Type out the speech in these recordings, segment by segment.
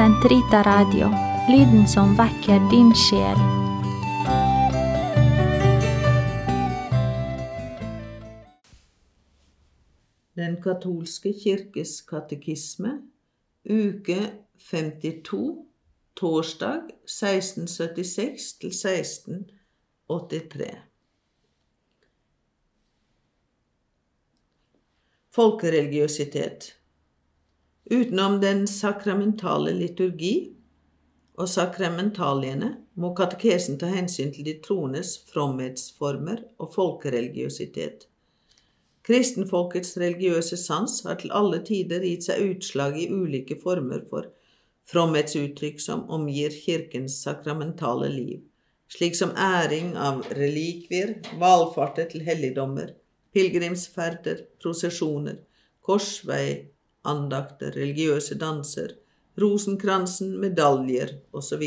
Sentrita Radio, lyden som vekker din sjel. Den katolske kirkes katekisme, uke 52, torsdag 1676 til 1683. Folkereligiøsitet Utenom den sakramentale liturgi og sakramentaliene må katekesen ta hensyn til de troendes fromhetsformer og folkereligiøsitet. Kristenfolkets religiøse sans har til alle tider gitt seg utslag i ulike former for fromhetsuttrykk som omgir kirkens sakramentale liv, slik som æring av relikvier, valfarter til helligdommer, pilegrimsferder, prosesjoner, korsveiandakter, religiøse danser, rosenkransen, medaljer osv.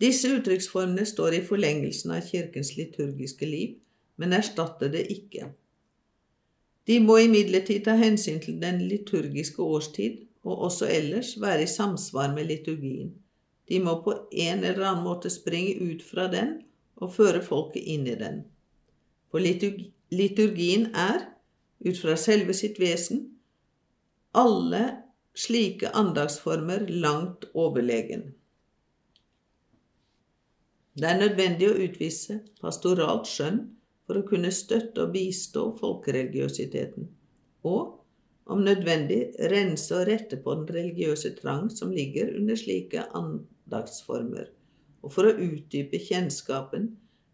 Disse uttrykksformene står i forlengelsen av kirkens liturgiske liv, men erstatter det ikke. De må imidlertid ta hensyn til den liturgiske årstid og også ellers være i samsvar med liturgien. De må på en eller annen måte springe ut fra den og føre folket inn i den. For liturgien er, ut fra selve sitt vesen, alle slike andagsformer langt overlegen. Det er nødvendig å utvise pastoralt skjønn for å kunne støtte og bistå folkereligiøsiteten, og, om nødvendig, rense og rette på den religiøse trang som ligger under slike andagsformer, og for å utdype kjennskapen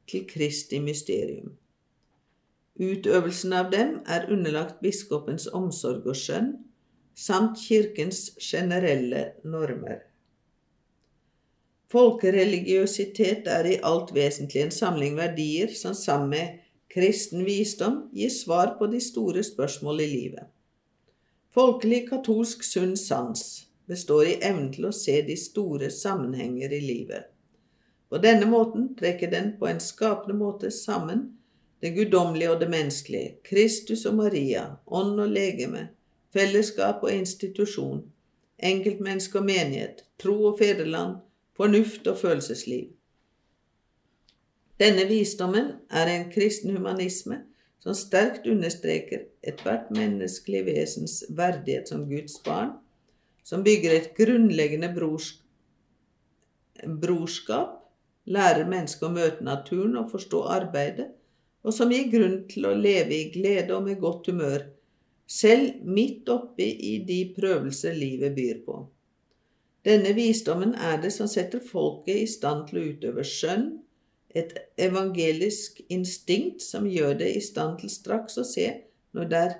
til Kristi mysterium. Utøvelsen av dem er underlagt biskopens omsorg og skjønn, samt kirkens generelle normer. Folkereligiøsitet er i alt vesentlig en samling verdier som sammen med kristen visdom gir svar på de store spørsmål i livet. Folkelig katolsk sunn sans består i evnen til å se de store sammenhenger i livet. På denne måten trekker den på en skapende måte sammen det guddommelige og det menneskelige, Kristus og Maria, ånd og legeme, fellesskap og institusjon, enkeltmenneske og menighet, tro og fedreland, fornuft og følelsesliv. Denne visdommen er en kristen humanisme som sterkt understreker ethvert menneskelig vesens verdighet som Guds barn, som bygger et grunnleggende brorskap, lærer mennesket å møte naturen og forstå arbeidet, og som gir grunn til å leve i glede og med godt humør, selv midt oppi i de prøvelser livet byr på. Denne visdommen er det som setter folket i stand til å utøve skjønn, et evangelisk instinkt som gjør det i stand til straks å se når det er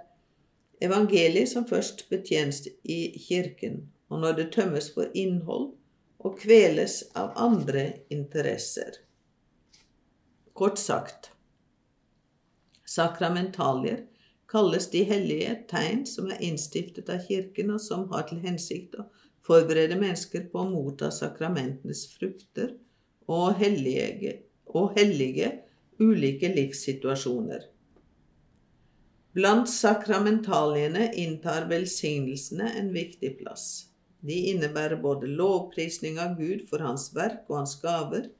evangeliet som først betjenes i kirken, og når det tømmes for innhold og kveles av andre interesser. Kort sagt sakramentalier kalles de hellige tegn som er innstiftet av Kirken, og som har til hensikt å forberede mennesker på å motta sakramentenes frukter og hellige og hellige ulike livssituasjoner. Blant sakramentaliene inntar velsignelsene en viktig plass. De innebærer både lovprisning av Gud for hans verk og hans gaver,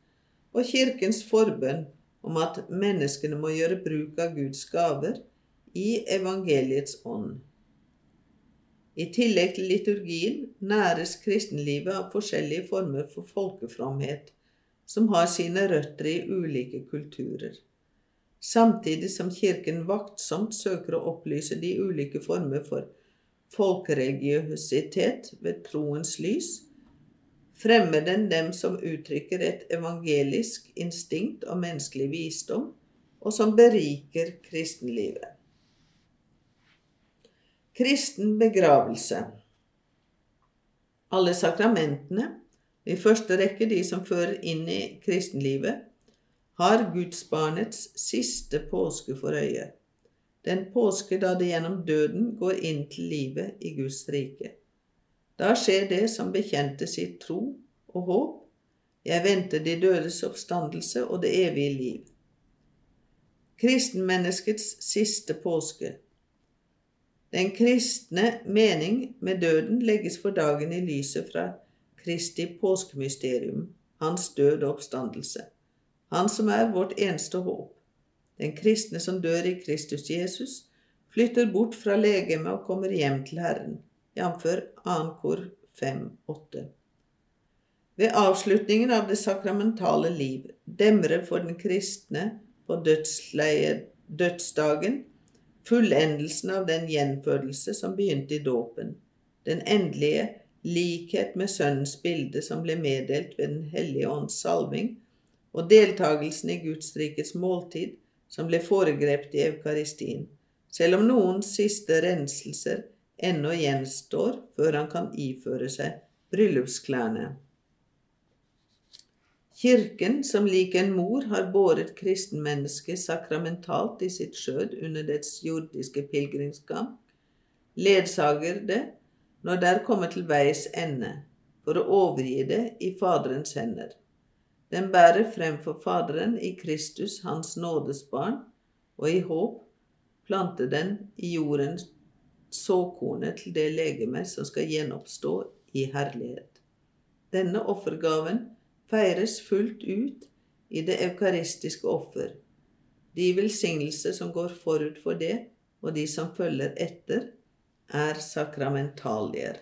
og Kirkens forbønn om at menneskene må gjøre bruk av Guds gaver i evangeliets ånd. I tillegg til liturgien næres kristenlivet av forskjellige former for folkefromhet som har sine røtter i ulike kulturer, samtidig som Kirken vaktsomt søker å opplyse de ulike former for folkereligiøsitet ved troens lys, fremmer den dem som uttrykker et evangelisk instinkt og menneskelig visdom, og som beriker kristenlivet. Kristen begravelse Alle sakramentene i første rekke de som fører inn i kristenlivet, har gudsbarnets siste påske for øye, den påske da det gjennom døden går inn til livet i Guds rike. Da skjer det som bekjente sitt tro og håp, jeg venter de dødes oppstandelse og det evige liv. Kristenmenneskets siste påske. Den kristne mening med døden legges for dagen i lyset fra Kristi påskemysterium, hans død og oppstandelse, han som er vårt eneste håp. Den kristne som dør i Kristus Jesus, flytter bort fra legemet og kommer hjem til Herren, jf. 2. kor 5,8. Ved avslutningen av det sakramentale liv demrer for den kristne på dødsdagen fullendelsen av den gjenfødelse som begynte i dåpen, den endelige likhet med Sønnens bilde som ble meddelt ved Den hellige ånds salving, og deltakelsen i Guds rikets måltid som ble foregrepet i Eukaristien, selv om noen siste renselser ennå gjenstår før han kan iføre seg bryllupsklærne. Kirken, som lik en mor har båret kristenmennesket sakramentalt i sitt skjød under dets jordiske pilegrimsgang, ledsager det når det er kommet til veis ende, for å overgi det i Faderens hender. Den bærer frem for Faderen i Kristus, Hans nådes barn, og i håp planter den i jorden såkornet til det legeme som skal gjenoppstå i herlighet. Denne offergaven feires fullt ut i det eukaristiske offer. De velsignelser som går forut for det, og de som følger etter, er sakramentalier.